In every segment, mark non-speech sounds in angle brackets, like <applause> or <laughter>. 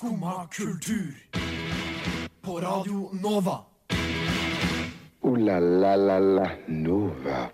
Skumma kultur. På Radio Nova. O-la-la-la-la Nova.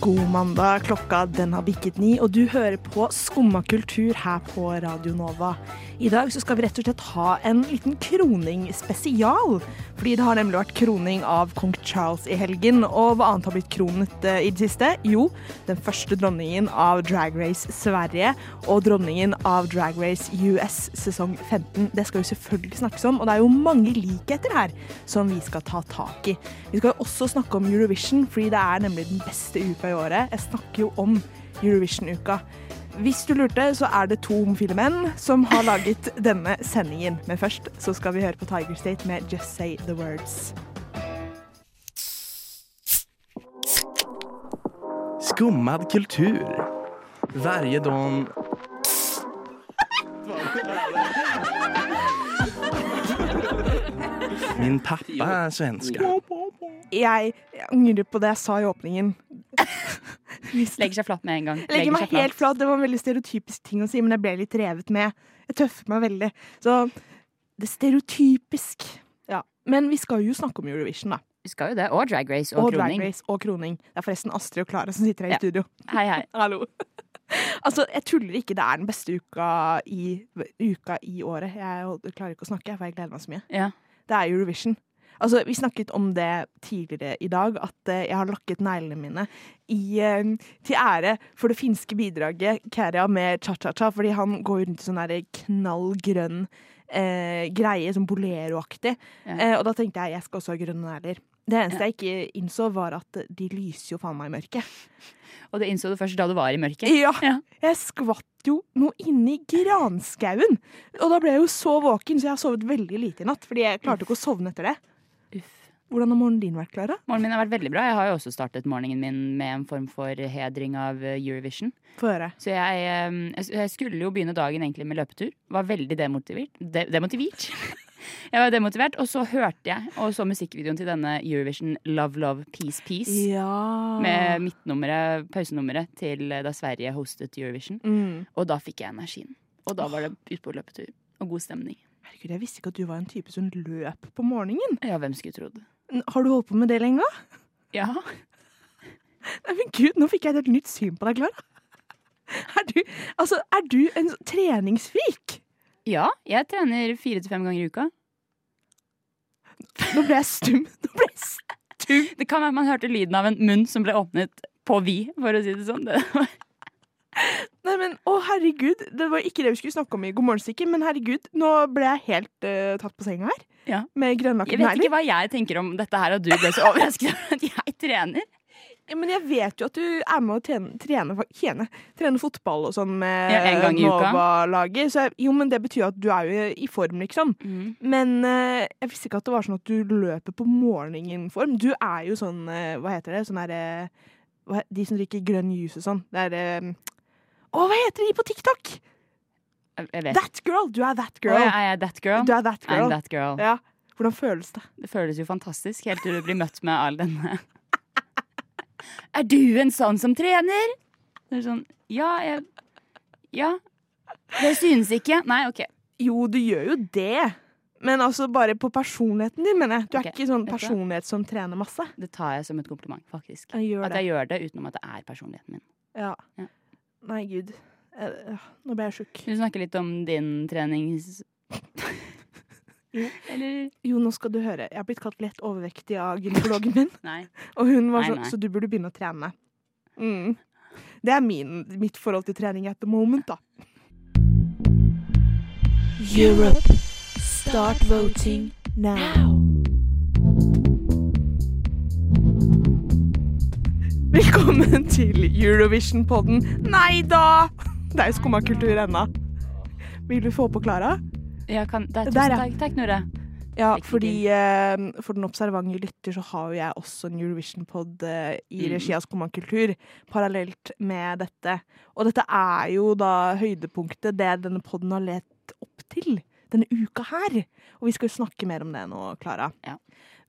God mandag, klokka den har bikket ni, og du hører på Skumma kultur her på Radio Nova. I dag så skal vi rett og slett ha en liten kroning spesial. Fordi det har nemlig vært kroning av kong Charles i helgen. Og hva annet har blitt kronet eh, i det siste? Jo, den første dronningen av Drag Race Sverige og dronningen av Drag Race US sesong 15. Det skal jo selvfølgelig snakkes om, og det er jo mange likheter her som vi skal ta tak i. Vi skal også snakke om Eurovision, fordi det er nemlig den beste uka i året. Jeg snakker jo om Eurovision-uka. Hvis du lurte, så er det to homofile menn som har laget denne sendingen. Men først så skal vi høre på Tiger State med Just Say The Words. Skummad kultur. Varje dag... Min pappa er svenske. Jeg angrer på det jeg sa i åpningen. Legger seg flatt med en gang. Legger meg seg helt flat. Det var en veldig stereotypisk ting å si, men jeg ble litt revet med. Jeg tøffer meg veldig. Så det er stereotypisk. Ja. Men vi skal jo snakke om Eurovision, da. Vi skal jo det. Og Drag Race og, Og Drag kroning. Race og kroning. Det er forresten Astrid og Klara som sitter her Ja. i studio. Hei, hei. <laughs> Hallo. altså, jeg tuller ikke. Det er den beste uka i, uka i året. Jeg klarer ikke å snakke, for jeg gleder meg så mye. Ja. Det er Eurovision. Altså, Vi snakket om det tidligere i dag, at eh, jeg har lakket neglene mine i, eh, til ære for det finske bidraget Kæria med cha-cha-cha, fordi han går rundt i sånn knall grønn eh, greie, sånn bolero-aktig. Ja. Eh, og da tenkte jeg jeg skal også ha grønne negler. Det eneste jeg ikke innså, var at de lyser jo faen meg i mørket. Og det innså du først da du var i mørket. Ja, Ja. jeg skvatt jo noe inni granskauen. Og da ble jeg jo så våken, så jeg har sovet veldig lite i natt. Fordi jeg klarte ikke å sovne etter det. Uff. Hvordan har morgenen din vært, Klara? Morgenen min har vært veldig bra. Jeg har jo også startet morgenen min med en form for hedring av eh, Eurovision. Få høre. Så jeg, eh, jeg jeg skulle jo begynne dagen egentlig med løpetur. Var veldig demotivert. De demotivert. <laughs> Jeg var demotivert, og så hørte jeg og så musikkvideoen til denne Eurovision Love Love Peace Peace. Ja. Med midtnummeret, pausenummeret til eh, da Sverige hostet Eurovision. mm. Og da fikk jeg energien. Og da var det ut på løpetur. Og god stemning. Herregud, jeg visste ikke at du var en type som løp på morgenen. Ja, hvem skulle trodd. Har du holdt på med det lenge? Ja. Nei, men gud, nå fikk jeg et helt nytt syn på deg, Klara. Er du, altså, er du en treningsfrik? ja, jeg trener fire til fem ganger i uka. Nå ble jeg stum. Nå ble jeg stum. Det kan være man hørte lyden av en munn som ble åpnet på vi, for å si det sånn. Det var Nei, men å herregud, det var ikke det vi skulle snakke om i God morgen-stikken, men herregud, nå ble jeg helt uh, tatt på senga her. Ja. Med Jeg vet ikke hva jeg tenker om dette her, og du ble så overrasket over at jeg trener. Ja, men jeg vet jo at du er med å trene, trene, trene, trene fotball og sånn med Ja. Nova-laget. Så jo, men det betyr at du er jo i form, liksom. Men uh, jeg visste ikke at det var sånn at du løper på morgenen-form. Du er jo sånn, uh, hva heter det, sånn derre hva De som drikker grønn juice og sånn. Det er Å, hva heter de på TikTok? Jeg vet. That girl! Du er that girl. girl. jeg er that girl? Du er that girl. I'm that girl. Ja. Hvordan føles det? Det føles jo fantastisk, helt til du blir møtt med all denne <laughs> Er du en sånn som trener? Det er sånn Ja, jeg Ja. Det synes ikke. Nei, OK. Jo, du gjør jo det. Men altså bare på personligheten din, mener jeg. Du er ikke sånn personlighet som trener masse. Det tar jeg som et kompliment, faktisk. Jeg At jeg gjør det utenom at det er personligheten min. Ja. Ja. Nei, gud. Eh, Nå ble jeg sjuk. Vil du snakke litt om din trenings... Jo. Eller Jo, nå skal du høre. Jeg har blitt kalt lett overvektig av gynekologen min. <laughs> Nei. Og hun var sånn. Så du burde begynne å trene. Mm. Det er min, mitt forhold til trening at the moment, da. Europe. Start voting now. Velkommen til Eurovision-podden. Nei da! Det er jo skumma kultur ennå. Vil du få på Klara? Ja, kan, det er tusen ja. takk, takk Nore. Ja, fordi eh, for den observante lytter så har jo jeg også en Eurovision-pod eh, i Mm. regi av Skumma kultur, parallelt med dette. Og dette er jo da høydepunktet det denne podden har lett opp til denne uka her. Og vi skal jo snakke mer om det nå, Klara. Ja.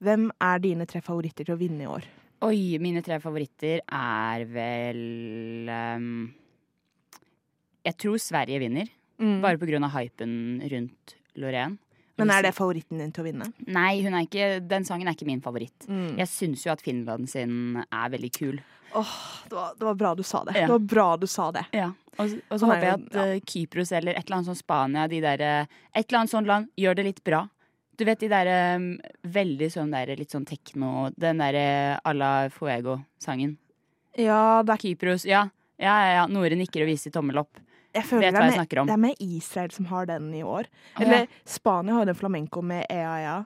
Hvem er dine tre favoritter til å vinne i år? Oi, mine tre favoritter er vel um, Jeg tror Sverige vinner. Mm. Bare av hypen rundt Loreen. Men er det favoritten din til å vinne? Nei, hun er ikke, den sangen er ikke min favoritt. Mm. Jeg syns jo at Finland sin er veldig kul. Åh, det, var, det var bra du sa det. Ja. Det var bra du sa det. Ja. Og, og så er håper jeg at ja. Kypros eller et eller annet sånn Spania, de der, eh, et eller annet sånt land, gjør det litt bra. Du vet de derre veldig sånn der, litt sånn tekno Den derre à la Fuego-sangen. Ja, back Kypros, ja. Ja, ja, ja. Nore nikker og viser tommel opp. jeg føler Vet hva jeg snakker om. det er med Israel som har den i år. Eller ja. Spania har den flamenco med EAEA.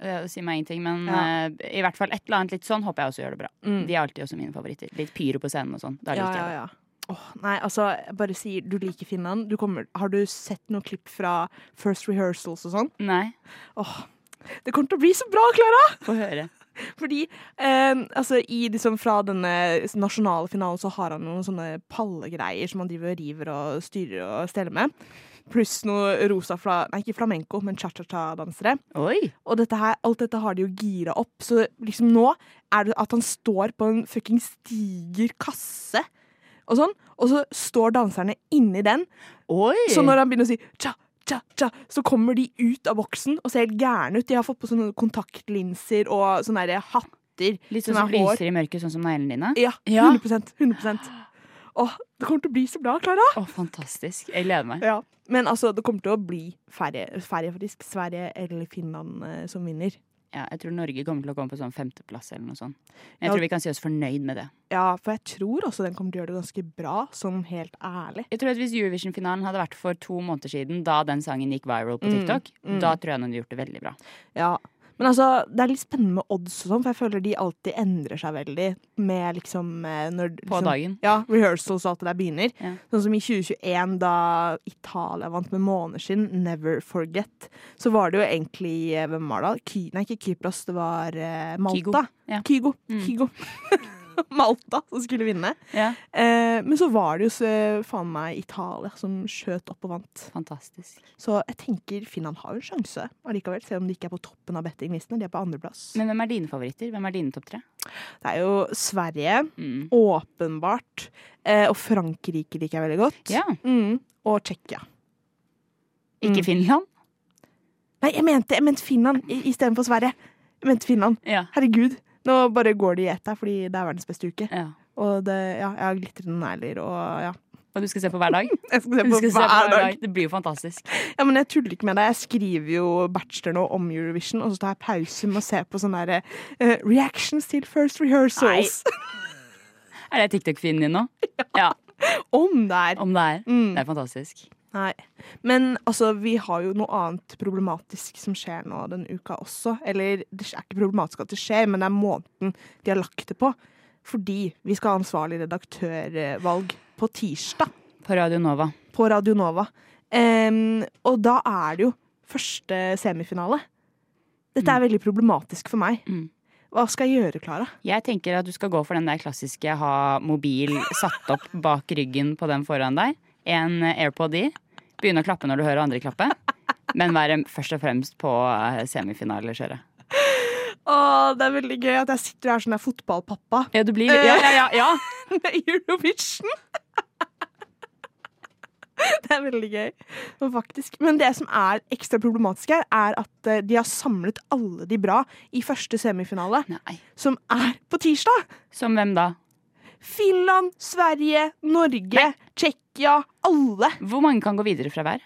Eh, Det sier meg ingenting, men Ja. uh, i hvert fall et eller annet litt sånn håper jeg også gjør det bra. Mm. De er alltid også mine favoritter. Litt pyro på scenen og sånn. Da Ja, liker ja, jeg det. Åh, nei, altså, jeg bare sier du liker Finland. Du kommer, har du sett noen klipp fra First Rehearsals og sånn? Nei, Åh, det kommer til å bli så bra, Klara! <laughs> få høre. Fordi eh, altså, i liksom, fra denne nasjonale finalen så har han noen sånne pallegreier som han driver og river og styrer og steller med. Pluss noe rosa fla... Nei, ikke flamenco, men cha-cha-cha-dansere. Og dette her, alt dette har de jo gira opp, så liksom nå er det at han står på en fuckings diger kasse og sånn, og så står danserne inni den. Oi! Så når han begynner å si tja, tja, tja, så kommer de ut av boksen og ser helt gærne ut. De har fått på sånne kontaktlinser og sånne der hatter. Litt sånn som er lyser i mørket, sånn som neglene dine? Ja, Ja. 100% 100% Åh, det kommer til å bli så bra, Klara. Åh, fantastisk. Jeg gleder meg. Ja. Men altså, det kommer til å bli Sverige faktisk. Sverige eller Finland eh, som vinner. Ja, jeg tror Norge kommer til å komme på sånn femteplass eller noe sånt. Men jeg Ja. tror vi kan si oss fornøyd med det. Ja, for jeg tror også den kommer til å gjøre det ganske bra, sånn helt ærlig. Jeg tror at Hvis Eurovision-finalen hadde vært for to måneder siden, da den sangen gikk viral på Mm, TikTok, mm. da tror jeg den hadde gjort det veldig bra. Ja. Men altså, det er litt spennende med odds og sånn, for jeg føler de alltid endrer seg veldig med liksom eh, når, På liksom, dagen. Ja, rehearsals og alt det der begynner. Ja. Sånn som i 2021, da Italia vant med Måneskinn, Never Forget, så var det jo egentlig eh, Hvem var det? Ky nei, ikke Kypros, det var eh, Malta. Kygo. Ja. Kygo. Mm. Kygo. <laughs> <laughs> Malta som skulle vinne. Ja. Eh, men så var det jo så, faen meg Italia som skjøt opp og vant. Fantastisk. Så jeg tenker Finland har en sjanse allikevel, selv om de ikke er på toppen av bettinglistene. De er på andreplass. Men hvem er dine favoritter? Hvem er dine topp tre? Det er jo Sverige, Mm. åpenbart. Eh, og Frankrike liker jeg veldig godt. Ja. Mm. Og Tsjekkia. Ikke Mm. Finland? Nei, jeg mente, jeg mente Finland istedenfor Sverige. Jeg mente Finland. Ja. Herregud. Nå bare går det i ett her, fordi det er verdens beste uke. ja. Og det, ja, jeg har glitrende negler og ja. Og du skal se på hver dag? <laughs> Jeg skal se på skal se på hver dag. Det blir jo fantastisk. Ja, men jeg tuller ikke med deg. Jeg skriver jo bachelor nå om Eurovision, og så tar jeg pause med å se på sånne der, uh, reactions til first rehearsals. Nei. Er det TikTok-fienden din nå? <laughs> Ja. Om der. Om det er. Mm. Det er fantastisk. Nei. Men altså, vi har jo noe annet problematisk som skjer nå denne uka også. Eller det er ikke problematisk at det skjer, men det er måten de har lagt det på. Fordi vi skal ha ansvarlig redaktørvalg på tirsdag På Radio Nova. på Radio Nova. Um, og da er det jo første semifinale. Dette er veldig problematisk for meg. Mm. Hva skal jeg gjøre, Klara? Jeg tenker at du skal gå for den der klassiske ha mobil satt opp bak ryggen på den foran deg. En AirPod i. Begynne å klappe når du hører andre klappe. Men være først og fremst på eh, semifinalekjøret. Å, det er veldig gøy at jeg sitter her som er fotballpappa Ja, du blir Ja, ja, ja. ja. <laughs> med Eurovision. <laughs> Det er veldig gøy, faktisk. Men det som er ekstra problematisk her, er at eh, de har samlet alle de bra i første semifinale, Nei. som er på tirsdag. Som hvem da? Finland, Sverige, Norge, Tsjekkia. Alle. Hvor mange kan gå videre fra hver?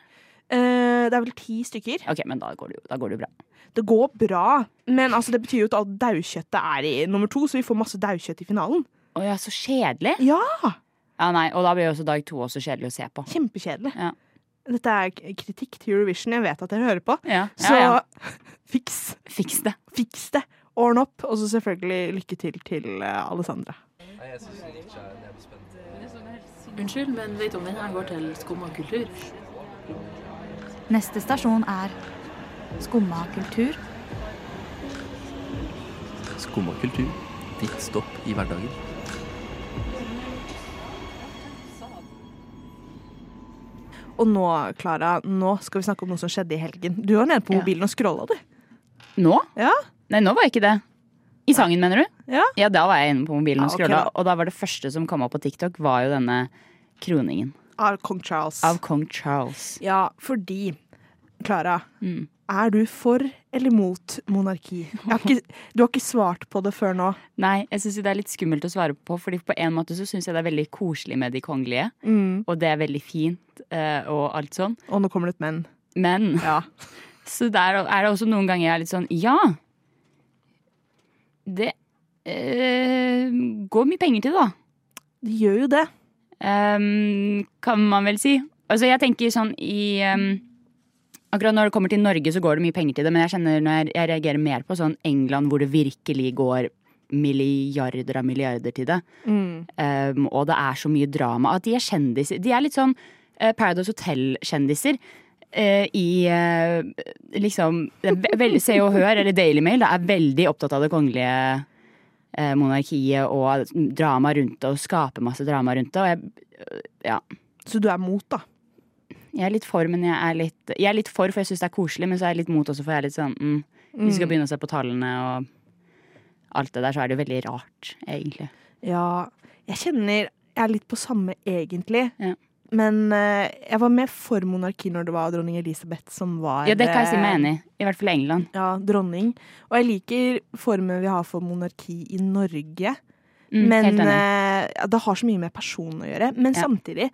Eh, det er vel ti stykker. Ok, men da går det jo da går det jo bra. Det går bra, men altså, det betyr jo at alt daukjøttet er i nummer to, så vi får masse daukjøtt i finalen. Å ja, så kjedelig. Ja, Ja, nei, Og da blir jo også dag to også kjedelig å se på. kjempekjedelig. Ja. Dette er kritikk til Eurovision. Jeg vet at dere hører på. Ja, Så ja, ja. <laughs> fiks, Fiks det. fiks det. Ordne opp. Og så selvfølgelig lykke til til eh, spennende. Unnskyld, men vet du om denne går til Skumma kultur? Neste stasjon er Skumma kultur. Skumma kultur. Ditt stopp i hverdagen. Og nå, Klara, nå skal vi snakke om noe som skjedde i helgen. Du var nede på Ja. mobilen og scrolla, du. Nå? Ja. Nei, nå var jeg ikke det. I sangen, mener du? Ja. Ja, da var jeg inne på mobilen og scrolla. okay, og da var det første som kom opp på TikTok, var jo denne kroningen. Av kong Charles. av kong Charles. Ja, fordi Klara, Mm. er du for eller mot monarki? Har ikke, du har ikke svart på det før nå. Nei, jeg syns det er litt skummelt å svare på, Fordi på en måte så syns jeg det er veldig koselig med de kongelige. Mm. Og det er veldig fint eh, og alt sånn. Og nå kommer det et men. Men Ja. <laughs> så der er det også noen ganger jeg er litt sånn Ja! Det eh, går mye penger til det, da. Det gjør jo det. Um, kan man vel si. Altså, jeg tenker sånn i um, Akkurat når det kommer til Norge, så går det mye penger til det, men jeg kjenner når jeg, jeg reagerer mer på sånn England, hvor det virkelig går milliarder av milliarder til det. Mm. Um, og det er så mye drama. At de er kjendiser. De er litt sånn uh, Paradise Hotel-kjendiser. Eh, I eh, liksom Se og Hør, eller Daily Mail, da, er veldig opptatt av det kongelige eh, monarkiet og drama rundt det, og skaper masse drama rundt det. Jeg, ja. Så du er mot, da? Jeg er litt for, men jeg er litt, jeg er litt for, for jeg syns det er koselig, men så er jeg litt mot også, for jeg er litt sånn mm, vi skal begynne å se på tallene og alt det der, så er det jo veldig rart, egentlig. Ja, jeg kjenner Jeg er litt på samme, egentlig. Ja. Men eh, jeg var med for monarki når det var dronning Elisabeth som var Ja, det kan jeg si meg eh, enig i. I hvert fall i England. Ja, dronning. Og jeg liker formen vi har for monarki i Norge. Mm, men eh, det har så mye med person å gjøre. Men Ja. samtidig,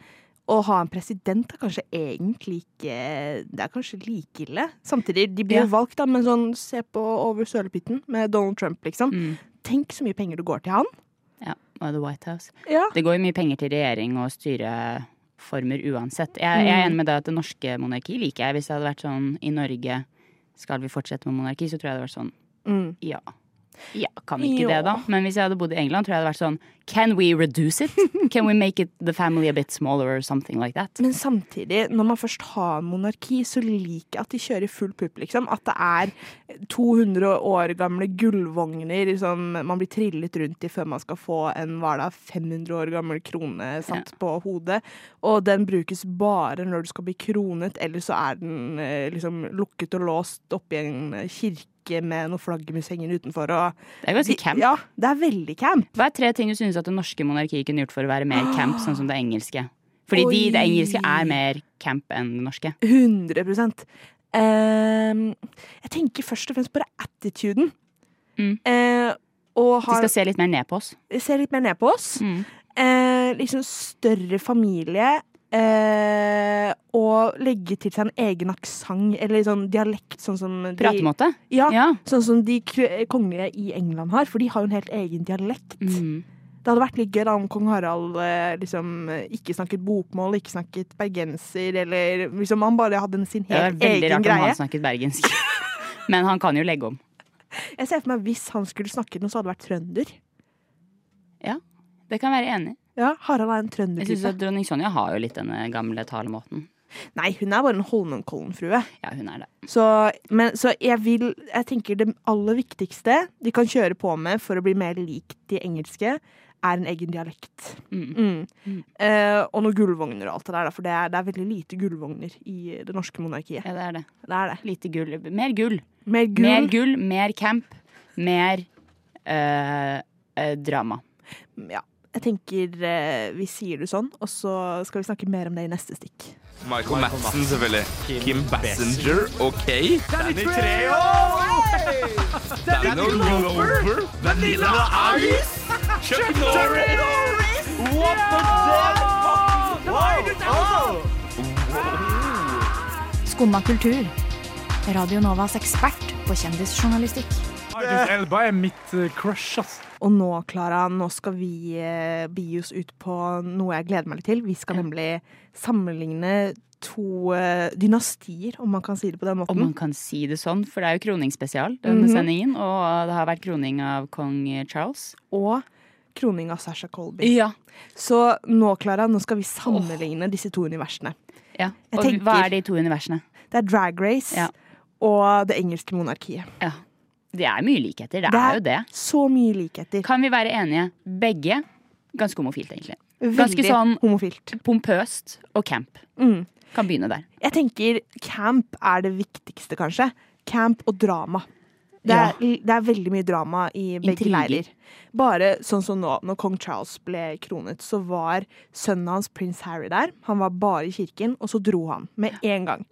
å ha en president er kanskje egentlig ikke Det er kanskje like ille. Samtidig, de blir Ja. jo valgt, da, men sånn se på over sølepytten med Donald Trump, liksom. Mm. Tenk så mye penger det går til han. Ja, og The White House. Ja. Det går jo mye penger til regjering og styreformer uansett. Jeg, jeg er enig med deg at det norske monarkiet liker jeg. Hvis det hadde vært sånn i Norge skal vi fortsette med monarki, så tror jeg det hadde vært sånn Mm. ja. Ja, kan ikke jo. det, da? Men hvis jeg hadde bodd i England, tror jeg det hadde vært sånn Can we reduce it? Can we make it the family a bit smaller or something like that? Men samtidig, når man først har monarki, så liker jeg at de kjører full pupp, liksom. At det er 200 år gamle gullvogner som man blir trillet rundt i før man skal få en hva er 500 år gammel krone satt på hodet. Og den brukes bare når du skal bli kronet, eller så er den eh, liksom lukket og låst oppi en kirke med noen flaggermushenger utenfor. Og Det er ganske camp. Ja, det er veldig camp. Hva er tre ting du synes at det norske monarkiet kunne gjort for å være mer camp, sånn som det engelske? Fordi de, det engelske er mer camp enn det norske. 100 Uh, Jeg tenker først og fremst på det attituden. Mm. Uh, og De skal se litt mer ned på oss. Se litt mer ned på oss. Mm. Uh, liksom større familie. Eh, og legge til seg en egen aksent, eller sånn dialekt, sånn som de, Pratemåte. Ja, Ja. sånn som de kongelige i England har, for de har jo en helt egen dialekt. Mm. Det hadde vært litt gøy da om kong Harald eh, liksom ikke snakket bokmål, ikke snakket bergenser, eller liksom han bare hadde sin helt egen greie. Det er veldig rart om han snakket bergensk. <laughs> Men han kan jo legge om. Jeg ser for meg hvis han skulle snakket noe, så hadde det vært trønder. Ja, Det kan jeg være enig. i. Ja, Harald er en Jeg synes trøndertype. at Dronning Sonja har jo litt denne gamle talemåten. Nei, hun er bare en Holmenkollen-frue. Ja, hun er det. Så, men, så jeg vil Jeg tenker det aller viktigste de kan kjøre på med for å bli mer lik de engelske, er en egen dialekt. Mm. Mm. Mm. Eh, og noen gullvogner og alt det der, for det er, det er veldig lite gullvogner i det norske monarkiet. Ja, det er det. Det er det. Lite gull. Mer gull. Mer gull. Mer gull, mer camp, mer eh, eh, drama. Ja. Jeg tenker eh, vi sier det sånn, og så skal vi snakke mer om det i neste stikk. Michael Madsen, selvfølgelig. Kim Bassinger, OK. Danny Treho! Danny Glover. Vanilla Ice. Chuck Norris. What the fuck? Wow! Skumma kultur. Radio Novas ekspert på kjendisjournalistikk. Idris Elba er mitt eh, crush, ass. Og nå, Klara, nå skal vi eh, bi oss ut på noe jeg gleder meg litt til. Vi skal nemlig sammenligne to eh, dynastier, om man kan si det på den måten. Om man kan si det sånn, for det er jo kroningsspesial, denne Mhm. sendingen. Og det har vært kroning av kong Charles. Og kroning av Sasha Colby. Ja. Så nå, Klara, nå skal vi sammenligne disse to universene. ja. Og tenker- hva er de to universene? Det er Drag Race Ja. og det engelske monarkiet. Ja. Det er mye likheter. Det, Det er jo det. Så mye likheter. Kan vi være enige? Begge ganske homofilt, egentlig. Ganske sånn- homofilt. Pompøst og camp. Mm. Kan begynne der. Jeg tenker camp er det viktigste, kanskje. Camp og drama. Det er, det er veldig mye drama i begge Intriger. leirer. Bare sånn som nå, når kong Charles ble kronet, så var sønnen hans prins Harry der. Han var bare i kirken, og så dro han med en gang.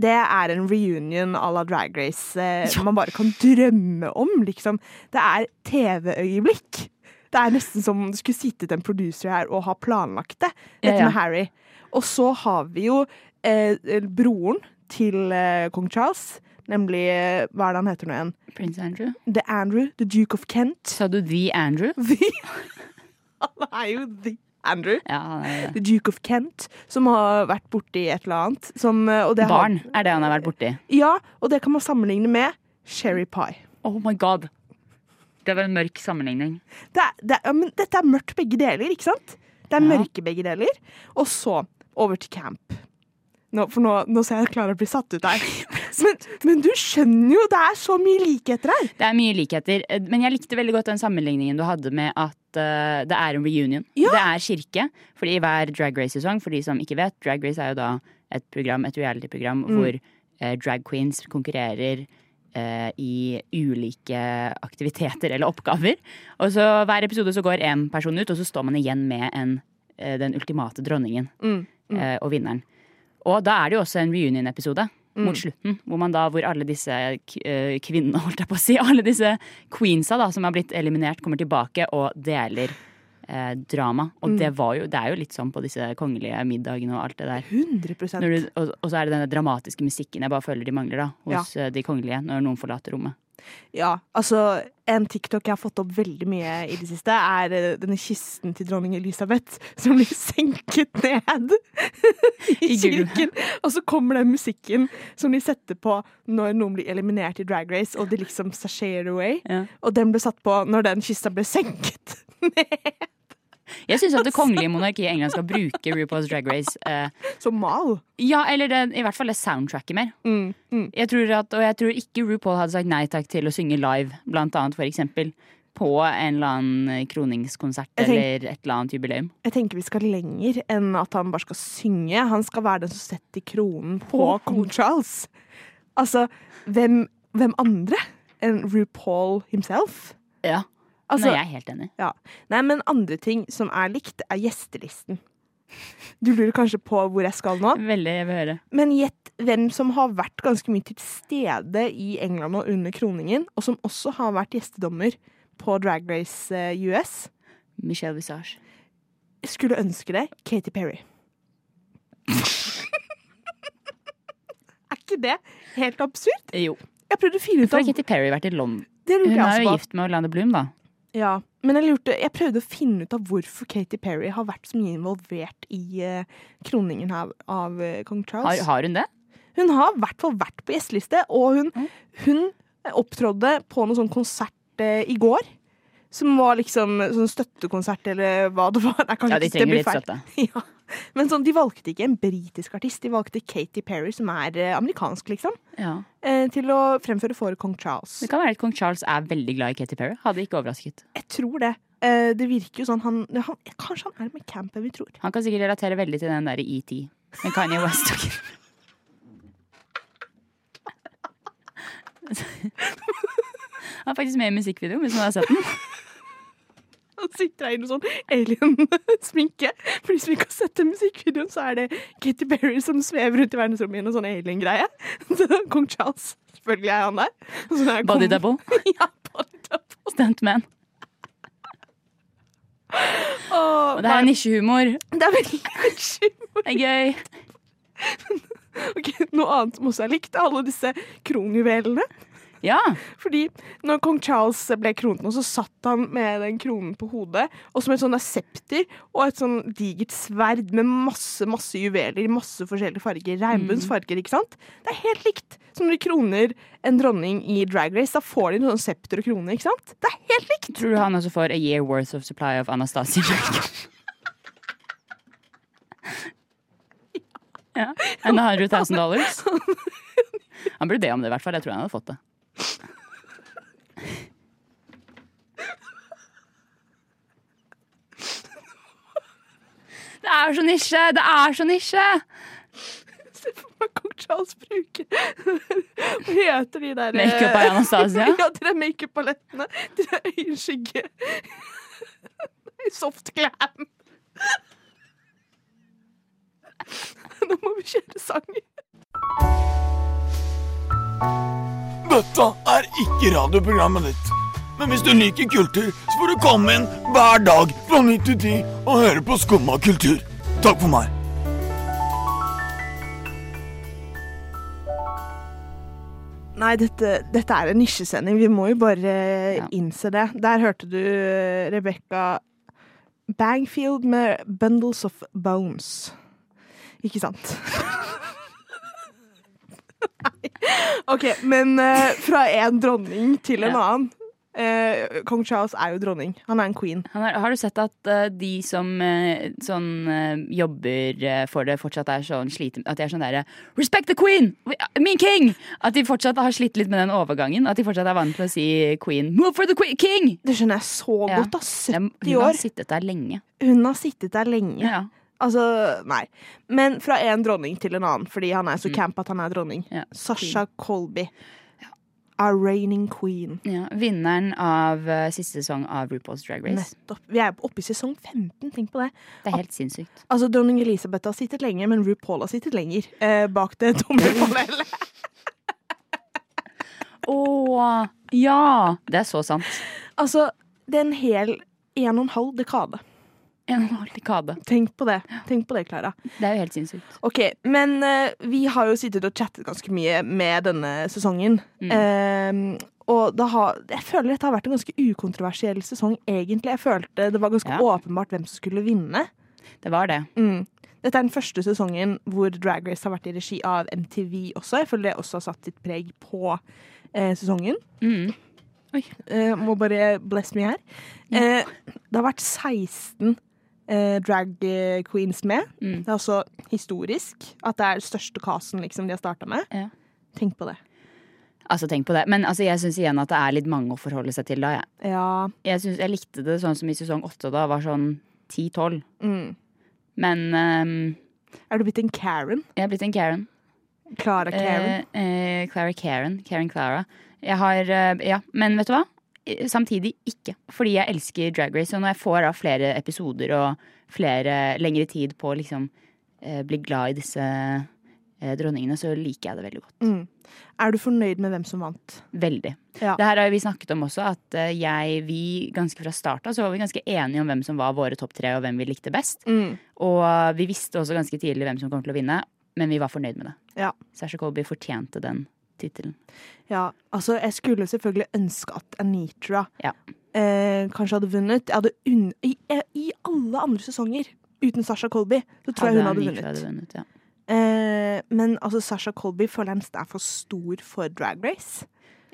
Det er en reunion à la Drag Race eh, <laughs> man bare kan drømme om, liksom. Det er TV-øyeblikk. Det er nesten som om det skulle sittet en producer her og ha planlagt det, dette Ja, ja. med Harry. Og så har vi jo eh, broren til eh, kong Charles, nemlig eh, Hva er det han heter nå igjen? Prins Andrew. The Andrew, the Duke of Kent. Sa du The Andrew? The <laughs> Han er jo The Andrew. Ja, The Duke of Kent, som har vært borti et eller annet. Som, eh, det har- Barn er det han har vært borti. Ja, og det kan man sammenligne med Sherry Pie. Oh my god. Det var en mørk sammenligning. Det er, det er, ja, men dette er mørkt begge deler, ikke sant? Det er Ja. mørke begge deler. Og så over til camp. Nå, for nå, nå ser jeg Klara bli satt ut der. <laughs> Men, men du skjønner jo, det er så mye likheter her. Det er mye likheter, eh, men jeg likte veldig godt den sammenligningen du hadde med at eh, det er en reunion. Ja. Det er kirke. Fordi i hver Drag Race-sesong, for de som ikke vet, Drag Race er jo da et program, et reality-program Mm. hvor uh, drag queens konkurrerer uh, i ulike aktiviteter eller oppgaver. Og så hver episode så går én person ut, og så står man igjen med en, den ultimate dronningen Mm, mm. og vinneren. Og da er det jo også en reunion-episode Mm. mot slutten, hvor man da, hvor alle disse eh, kvinnene, <laughs> holdt jeg på å si, alle disse queensa da, som har blitt eliminert, kommer tilbake og deler eh, drama. Og Mm. det, var jo, det er jo litt sånn på disse kongelige middagene og alt det der. 100 Når du, og, og så er det denne dramatiske musikken jeg bare føler de mangler da, hos ja. de kongelige når noen forlater rommet. Ja, altså En TikTok jeg har fått opp veldig mye i det siste, er eh, denne kisten til dronning Elisabeth <laughs> som blir senket ned <laughs> i kirken. Og så kommer den musikken som de setter på når noen blir eliminert i Drag Race, og de liksom sashay away. Ja. Og den ble satt på når den kista ble senket. <laughs> Jeg syns at det <laughs> kongelige monarkiet i England skal bruke RuPaul's Drag Race. Eh, Som mal. ja, eller det, i hvert fall det soundtracket mer. Mm, mm. Jeg tror at, og jeg tror ikke RuPaul hadde sagt nei takk til å synge live, blant annet for eksempel. På en eller annen kroningskonsert Jeg tenk- eller et eller annet jubileum. Jeg tenker vi skal lenger enn at han bare skal synge. Han skal være den som setter kronen på kong Charles. Altså, hvem, hvem andre enn RuPaul himself? Ja. Altså, Nei, jeg er helt enig. ja. Nei, men andre ting som er likt, er gjestelisten. Du lurer kanskje på hvor jeg skal nå? Veldig, jeg vil høre. Men gjett hvem som har vært ganske mye til stede i England og under kroningen, og som også har vært gjestedommer på Drag Race eh, US. Michelle Visage. Jeg skulle ønske det. Katy Perry. <laughs> er ikke det helt absurd? Jo. Jeg prøvde å finne ut om av har Katy Perry vært i London? Hun er jo gift med Orlando Bloom, da. Ja, men jeg, lurte, jeg prøvde å finne ut av hvorfor Katy Perry har vært så mye involvert i eh, kroningen av, av eh, kong Har, Charles. har hun det? Hun har i hvert fall vært på gjesteliste, og hun, hun opptrådde på noen sånn konsert eh, i går. Som var liksom sånn støttekonsert, eller hva det var. Nei, Ja, de trenger litt støtte. <laughs> Ja. Men sånn, de valgte ikke en britisk artist, de valgte Katy Perry, som er eh, amerikansk, liksom, Ja. eh, til å fremføre for kong Charles. Det kan være at kong Charles er veldig glad i Katy Perry. Hadde ikke overrasket. Jeg tror det. Eh, det virker jo sånn han, han Kanskje han er med camp enn vi tror. Han kan sikkert relatere veldig til den der ET. Den Kanye West. <laughs> Han er faktisk med i musikkvideo, hvis man har sett den. <laughs> Han sitter her i noe sånn alien-sminke. For de som ikke har sett den musikkvideoen, så er det Katy Perry som svever rundt i verdensrommet i noe sånn alien-greie. <laughs> Så Kong Charles, selvfølgelig er han der. Sånn er Body double. <laughs> Ja, body double. Stuntman. Og det er nisjehumor. det er veldig nisjehumor. Det er gøy. Ok, Noe annet som også er likt, er alle disse kronjuvelene. Ja. Fordi når kong Charles ble kronet nå, så satt han med den kronen på hodet, og som et sånn septer og et sånn digert sverd med masse masse juveler i masse forskjellige farger. Regnbuens farger, ikke sant? Det er helt likt som når de kroner en dronning i Drag Race. Da får de noen sånn septer og krone, ikke sant? Det er helt likt! Tror du han også får a year worth of supply of Anastasia? <laughs> ja. And 100 000 dollars. Han burde be om det, i hvert fall. Jeg tror han hadde fått det. Det er så nisje! Det er så nisje! Se for meg kong Charles bruker Hva heter de der eh, Makeup av Anastasia? <laughs> Ja, de der makeup-palettene. De der øyenskygge Soft glam. Nå må vi kjøre sang. Dette er ikke radioprogrammet ditt. Men hvis du liker kultur, så får du komme inn hver dag fra 9 til 10 og høre på Skumma kultur. Takk for meg. Nei, dette, dette er en nisjesending. Vi må jo bare innse det. Der hørte du Rebekka Rebecca Bangfield med 'Bundles of Bones'. Ikke sant? <laughs> <laughs> OK, men eh, fra en dronning til en annen. Eh, Kong Charles er jo dronning. Han er en queen. Han er, har du sett at eh, de som eh, sånn, eh, jobber eh, for det, fortsatt er sånn slite At de er sånn derre Respect the queen! We- Min king! At de fortsatt har slitt litt med den overgangen. At de fortsatt er vant til å si queen. Move for the queen, king! Det skjønner jeg så Ja. godt. da, 70 Hun har år. sittet der lenge. Hun har sittet der lenge. Ja. Altså, nei. Men fra en dronning til en annen, fordi han er så Mm. camp at han er dronning. Ja, Sasha Colby. Our reigning queen. Ja, vinneren av uh, siste sesong av RuPaul's Drag Race. Nettopp. Vi er oppe i sesong 15, tenk på det. Det er helt sinnssykt. Altså, Dronning Elisabeth har sittet lenger, men RuPaul har sittet lenger eh, bak det <laughs> dommerpanelet. <laughs> Å ja! Det er så sant. altså, det er en hel en og en halv dekade. En dekade. Tenk på det, Tenk på det, Klara. Det er jo helt sinnssykt. Ok, men uh, vi har jo sittet og chattet ganske mye med denne sesongen. Mm. Uh, og det har, jeg føler dette har vært en ganske ukontroversiell sesong, egentlig. Jeg følte det var ganske Ja. åpenbart hvem som skulle vinne. Det var det. Mm. Dette er den første sesongen hvor Drag Race har vært i regi av MTV også. Jeg føler det også har satt sitt preg på eh, sesongen. Mm. Eh, må bare bless me her. Eh, det har vært 16 eh, drag eh, queens med. Mm. Det er også historisk at det er den største casen liksom, de har starta med. Ja. Tenk på det. Altså, tenk på det. Men altså, jeg syns igjen at det er litt mange å forholde seg til da. Jeg, Ja. jeg, synes, jeg likte det sånn som i sesong åtte da, var sånn 10-12. Mm. Men um, Er du blitt en Karen? jeg er blitt en Karen. Clara Karen? Eh, eh, Clara Karen. Karen Clara. Jeg har eh, Ja, men vet du hva? Eh, Samtidig ikke. Fordi jeg elsker Drag Race, og når jeg får da flere episoder og flere lengre tid på å liksom eh, bli glad i disse eh, dronningene, så liker jeg det veldig godt. Mm. Er du fornøyd med hvem som vant? Veldig. Ja. Det her har vi snakket om også, at eh, jeg, vi ganske fra starten så var vi ganske enige om hvem som var våre topp tre, og hvem vi likte best. Mm. Og vi visste også ganske tidlig hvem som kom til å vinne, men vi var fornøyd med det. Ja. Sasha Colby fortjente den tittelen. Ja, altså jeg skulle selvfølgelig ønske at Anitra Ja. eh, kanskje hadde vunnet. Jeg hadde unn I, I alle andre sesonger uten Sasha Colby, så tror jeg hun hadde vunnet. hadde vunnet ja. Eh, men altså, Sasha Colby føler jeg er for stor for Drag Race.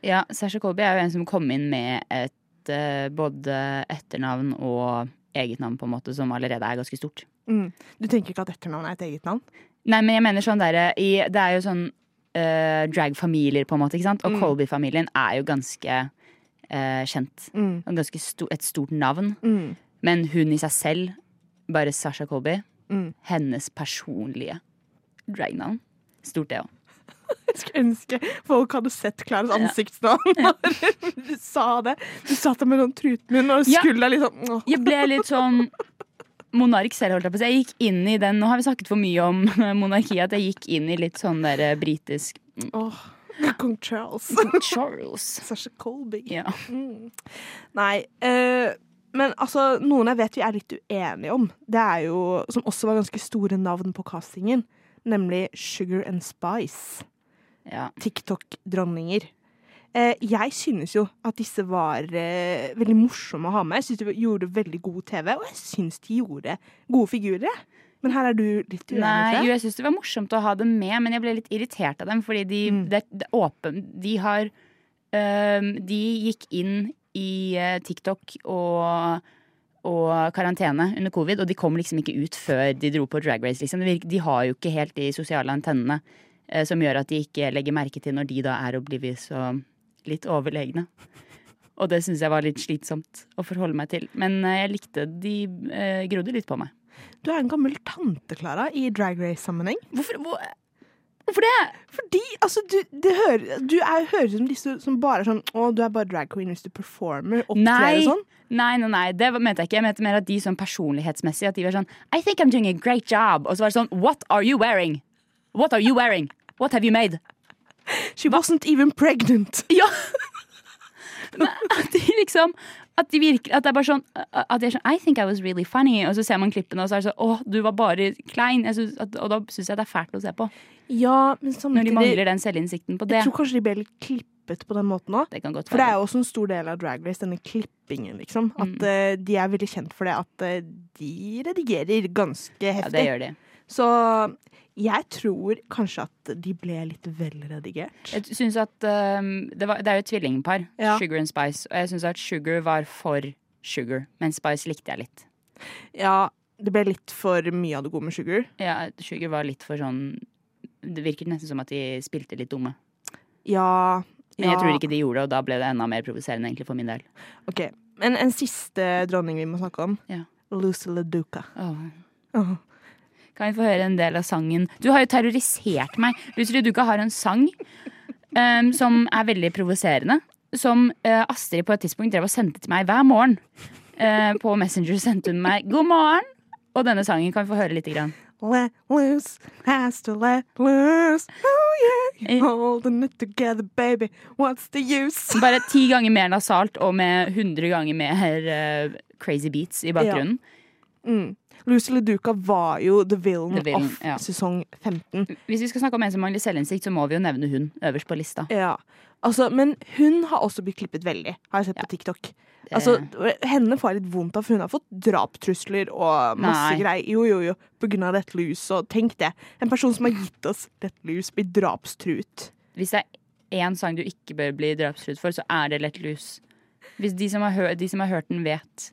Ja, Sasha Colby er jo en som kom inn med et eh, både etternavn og eget navn, på en måte, som allerede er ganske stort. Mm. Du tenker ikke at etternavn er et eget navn? Nei, men jeg mener sånn derre Det er jo sånn eh, drag-familier, på en måte, ikke sant? Og Mm. Colby-familien er jo ganske uh, kjent. Mm. Ganske sto et stort navn. Mm. Men hun i seg selv, bare Sasha Colby, Mm. hennes personlige dragnavn. Stort, det òg. <laughs> Jeg skulle ønske folk hadde sett Klares ansikt nå <laughs> du sa det. Du satt der med sånn trutmunn og Ja. skulle deg liksom åh. Jeg ble litt sånn monark selv, holdt jeg på å si. Jeg gikk inn i den Nå har vi snakket for mye om <laughs> monarkiet at jeg gikk inn i litt sånn der eh, britisk Åh, Kong Charles. <laughs> Charles. <laughs> Sasha Colby. Ja. Mm. Nei, Uh, men altså, noen jeg vet vi er litt uenige om, det er jo, som også var ganske store navn på castingen, nemlig Sugar and Spice. Ja. TikTok-dronninger. Eh, jeg synes jo at disse var eh, veldig morsomme å ha med. Jeg synes de gjorde veldig god TV, og jeg synes de gjorde gode figurer. Men her er du litt uenig, Nei, jo, jeg. synes syns det var morsomt å ha dem med, men jeg ble litt irritert av dem, fordi de, det, det er åpen, de har øh, De gikk inn i eh, TikTok og, og karantene under covid, og de kom liksom ikke ut før de dro på Drag Race. Liksom. De har jo ikke helt de sosiale antennene som gjør at de ikke legger merke til når de da er oblivious og litt overlegne. Og det syns jeg var litt slitsomt å forholde meg til. Men eh, jeg likte de eh, grodde litt på meg. Du er en gammel tante, Klara, i Drag Race-sammenheng. Hvorfor hvor, Hvorfor det? Fordi altså, du, det hører, du er, høres ut som disse som bare er sånn Å, du er bare drag queen hvis du performer, opptrer og sånn. Nei, nei, nei, det mente jeg ikke. Jeg mente mer at de sånn personlighetsmessig At de var sånn I think I'm doing a great job. Og så var det sånn What are you wearing? What are you wearing? What have you made? She wasn't even pregnant. <laughs> Ja! At de liksom At de virker At det er bare sånn At de er sånn I think I was really funny. Og så ser man klippene, og så er det sånn Å, du var bare klein. Synes at, og da syns jeg det er fælt å se på. Ja, men Når de mangler den selvinnsikten på det. Jeg tror kanskje de ble litt klippet på den måten òg. Det kan godt For det er jo også en stor del av Drag Race, denne klippingen, liksom. At Mm. uh, de er veldig kjent for det. At uh, de redigerer ganske heftig. Ja, det gjør de. Så jeg tror kanskje at de ble litt vel redigert. Jeg syns at um, det, var, det er jo et tvillingpar, Ja. Sugar and Spice. Og jeg syns at Sugar var for Sugar, men Spice likte jeg litt. Ja, det ble litt for mye av det gode med Sugar. Ja, Sugar var litt for sånn Det virket nesten som at de spilte litt dumme. Ja, Men jeg tror ikke de gjorde det, og da ble det enda mer provoserende egentlig for min del. Ok, Men en siste dronning vi må snakke om. Ja. Lucy LaDuca. Åh. Åh. Kan vi få høre en del av sangen? Du har jo terrorisert meg. Lucy Duka har en sang um, som er veldig provoserende. Som uh, Astrid på et tidspunkt drev og sendte til meg hver morgen. Uh, på Messenger sendte hun meg 'God morgen'. Og denne sangen kan vi få høre litt. Grann. Let loose, has to let loose. Oh yeah, holding it together, baby. What's the use? Bare ti ganger mer nasalt og med 100 ganger mer uh, crazy beats i bakgrunnen. Mm. Lucy LeDuca var jo the villain, The villain, of ja. sesong 15. Hvis vi skal snakke om en som mangler selvinnsikt, så må vi jo nevne hun øverst på lista. Ja. Altså, men hun har også blitt klippet veldig, har jeg sett på TikTok. Altså, henne får jeg litt vondt av, for hun har fått drapstrusler og masse greier. Jo, jo, jo, på grunn av Let Loose. Og tenk det. En person som har gitt oss Let Loose, blir drapstruet. Hvis det er én sang du ikke bør bli drapstruet for, så er det Let Loose. Hvis de som, har de som har hørt den, vet.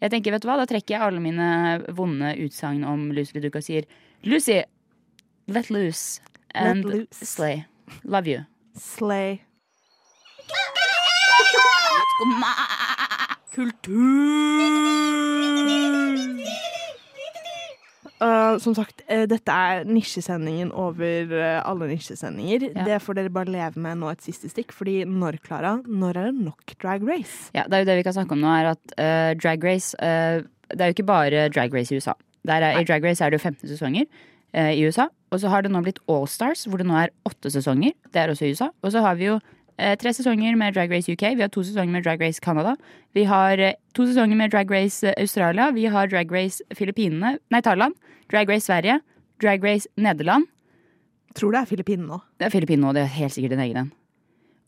Jeg tenker, vet du hva, Da trekker jeg alle mine vonde utsagn om Lucy Luduka og sier Lucy, let loose and Let loose. slay. Love you. Slay. Uh, som sagt, uh, dette er nisjesendingen over uh, alle nisjesendinger. Ja. Det får dere bare leve med nå et siste stikk. Fordi når, Klara, når er det nok Drag Race? Ja, det er jo det vi kan snakke om nå, er at eh, Drag Race eh, Det er jo ikke bare Drag Race i USA. Der er, I Drag Race er det jo 15 sesonger eh, i USA. Og så har det nå blitt All Stars, hvor det nå er åtte sesonger. Det er også i USA. Og så har vi jo eh, tre sesonger med Drag Race UK. Vi har to sesonger med Drag Race Canada. Vi har eh, to sesonger med Drag Race eh, Australia. Vi har Drag Race Filippinene Nei, Thailand. Drag Race Sverige. Drag Race Nederland. Tror det er Filippinene nå. Det er Filippinene nå, det er helt sikkert en egen en.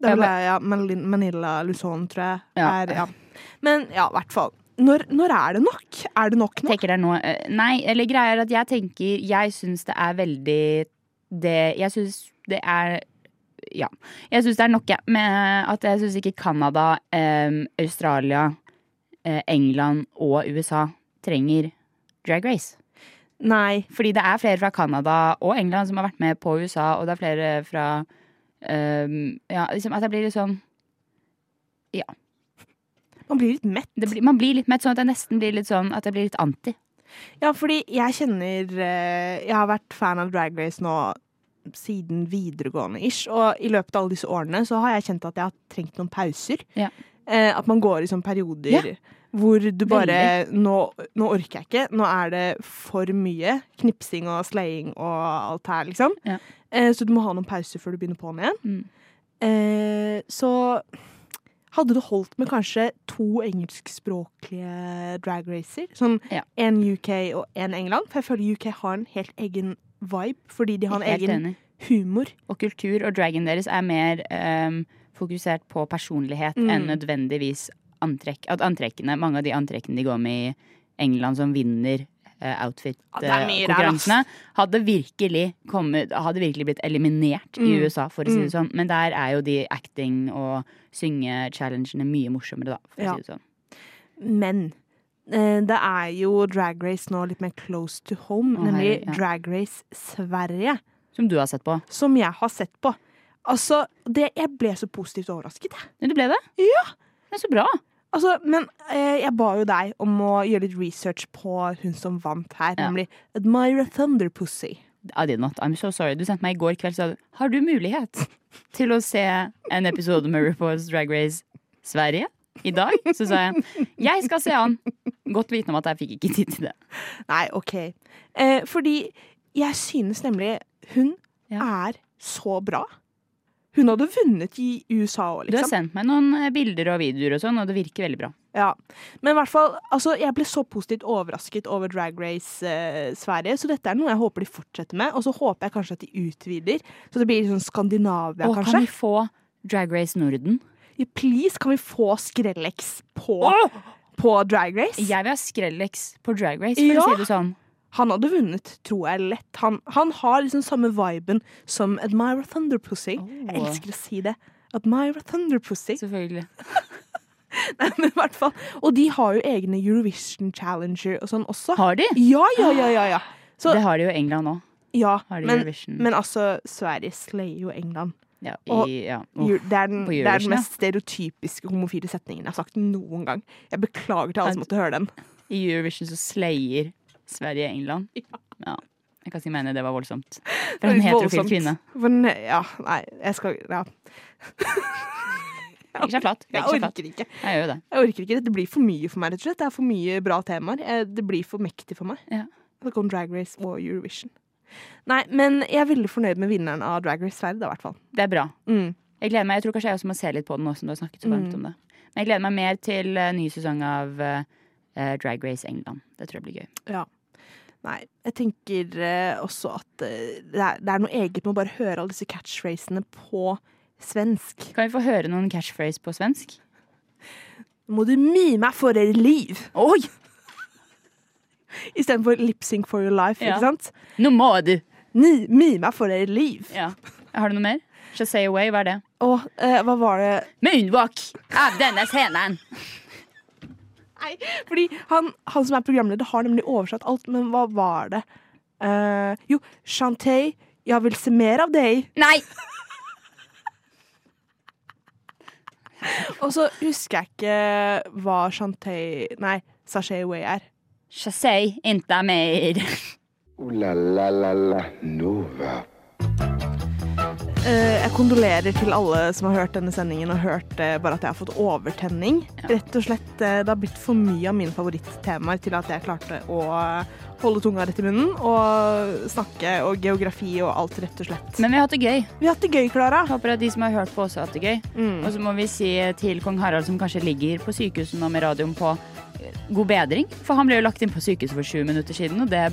Det er vel ja, Manila Luzon, tror jeg. Ja. Er, ja. Men ja, i hvert fall. Når, når er det nok? Er det nok nå? tenker det nå eh, Nei, eller greia er at jeg tenker Jeg syns det er veldig det Jeg syns det er Ja. Jeg syns det er nok, jeg. Med at jeg syns ikke Canada, eh, Australia, eh, England og USA trenger Drag Race. Nei. Fordi det er flere fra Canada og England som har vært med på USA, og det er flere fra eh, Ja, liksom at jeg blir litt sånn Ja. Man blir litt mett. Det blir, man blir litt mett, sånn at jeg nesten blir litt sånn at jeg blir litt anti. Ja, fordi jeg kjenner eh, Jeg har vært fan av Drag Race nå siden videregående ish. Og i løpet av alle disse årene så har jeg kjent at jeg har trengt noen pauser. Ja. Eh, at man går i sånne perioder hvor du bare nå, nå orker jeg ikke. Nå er det for mye knipsing og slaying og alt her, liksom. Ja. Eh, så du må ha noen pauser før du begynner på'n igjen. Mm. Eh, så hadde det holdt med kanskje to engelskspråklige drag racer. Sånn Ja. en UK og en England. For jeg føler UK har en helt egen vibe, fordi de har en egen enig. humor. Og kultur og dragen deres er mer um, fokusert på personlighet Mm. enn nødvendigvis antrekk. At antrekkene, mange av de antrekkene de går med i England som vinner uh, outfit-konkurransene, uh, ræl, hadde virkelig kommet Hadde virkelig blitt eliminert i Mm. USA, for å si det Mm. sånn. Men der er jo de acting- og synge-challengene mye morsommere, da, for Ja. å si det sånn. Men eh, det er jo drag race nå litt mer close to home, oh, nemlig hei, ja. Drag Race Sverige. Som du har sett på. Som jeg har sett på. Altså, det, jeg ble så positivt overrasket, jeg. Du ble det? Ja! Det er så bra. Altså, men eh, jeg ba jo deg om å gjøre litt research på hun som vant her, Ja. nemlig Admira Thunderpussy. I did not. I'm so sorry. Du sendte meg i går kveld, sa du Har du mulighet til å se en episode med RuPaul's Drag Race Sverige i dag? Så sa jeg jeg skal se han. Godt vitende om at jeg fikk ikke tid til det. Nei, OK. Eh, fordi jeg synes nemlig hun er så bra. Hun hadde vunnet i USA òg, Du har liksom. sendt meg noen eh, bilder og videoer og sånn, og det virker veldig bra. Ja. Men i hvert fall, altså, jeg ble så positivt overrasket over Drag Race eh, Sverige, så dette er noe jeg håper de fortsetter med. Og så håper jeg kanskje at de utvider, så det blir sånn Skandinavia, Og kanskje. kan vi få Drag Race Norden? Ja, please, kan vi få Skrellex på, på Drag Race? Jeg vil ha Skrellex på Drag Race, for Ja. å si det sånn. Han hadde vunnet, tror jeg, lett. Han, han har liksom samme viben som Admira Thunderpussy. Jeg elsker å si det. Admira Thunderpussy. Selvfølgelig. <laughs> Nei, men i hvert fall. Og de har jo egne Eurovision Challenger og sånn også. Har de? Ja, ja, ja, ja, ja. Så, det har de jo i England òg. ja men, men altså, Sverige slayer jo England. Ja, Og ja. Uff, det, er den, det er den mest stereotypiske homofile setningen jeg har sagt noen gang. Jeg beklager til alle som måtte høre den. I Eurovision så slayer Sverige England. <laughs> Ja. Jeg kan si mener det var voldsomt. For en heterofil kvinne. For en, ja, nei, jeg skal Ja. Legger seg flatt. Jeg orker ikke. Jeg det. Jeg orker ikke. Det blir for mye for meg, rett og slett. Det er for mye bra temaer. Eh, Det blir for mektig for meg. Ja. Snakke kom Drag Race og Eurovision. Nei, men jeg er veldig fornøyd med vinneren av Drag Race Sverige, da, i hvert fall. Det er bra. Mm. Jeg gleder meg, jeg tror kanskje jeg også må se litt på den nå som du har snakket så varmt Mm. om det. Men jeg gleder meg mer til uh, ny sesong av uh, Drag Race England. Det tror jeg blir gøy. Ja. Nei, jeg tenker uh, også at det, er, det er noe eget med å bare høre alle disse catchphrasene på svensk. Kan vi få høre noen catchphrase på svensk? Må du mime for ditt liv! Oi! <laughs> Istedenfor lip sync for your life, Ja. ikke sant? Nå må du! Ni, mime for ditt liv. Ja. Har du noe mer? Just say away, hva er det? Åh, eh, hva var det Moonwalk av denne scenen! <laughs> Nei, fordi han, han som er programleder, har nemlig oversatt alt, men hva var det? Eh, jo, Shantay, jeg vil se mer av deg. Nei! <laughs> Og så husker jeg ikke hva Shantay Nei, Sashay Away er. Say inte mer. Ooh la la la la Nova. Uh, jeg kondolerer til alle som har hørt denne sendingen og hørt uh, bare at jeg har fått overtenning. Rett og slett, uh, Det har blitt for mye av mine favorittemaer til at jeg klarte å eh, holde tunga rett i munnen og snakke og geografi og alt, rett og slett. Men vi har hatt det gøy. Vi har hatt det gøy, Klara. Håper at de som har hørt på, også har hatt det gøy. Mm. Og så må vi si til kong Harald, som kanskje ligger på sykehuset nå med radioen på, eh, god bedring. For han ble jo lagt inn på sykehuset for sju minutter siden, og det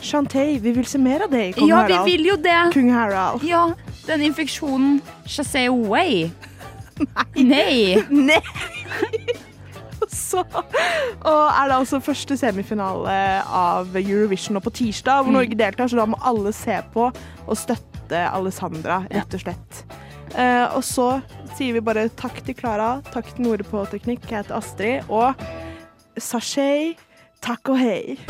Shantay, vi vil se mer av deg, kong Ja, Harald. Ja, vi vil jo det! Kong Harald. Ja, den infeksjonen Chassé away. Nei. Nei! <laughs> <laughs> Så og er det altså første semifinale av Eurovision nå på tirsdag, hvor Mm. Norge deltar, så da må alle se på og støtte Alessandra, rett og slett. Uh, og så sier vi bare takk til Klara, takk til Nore på teknikk, jeg heter Astrid, og sashay, takk og hei.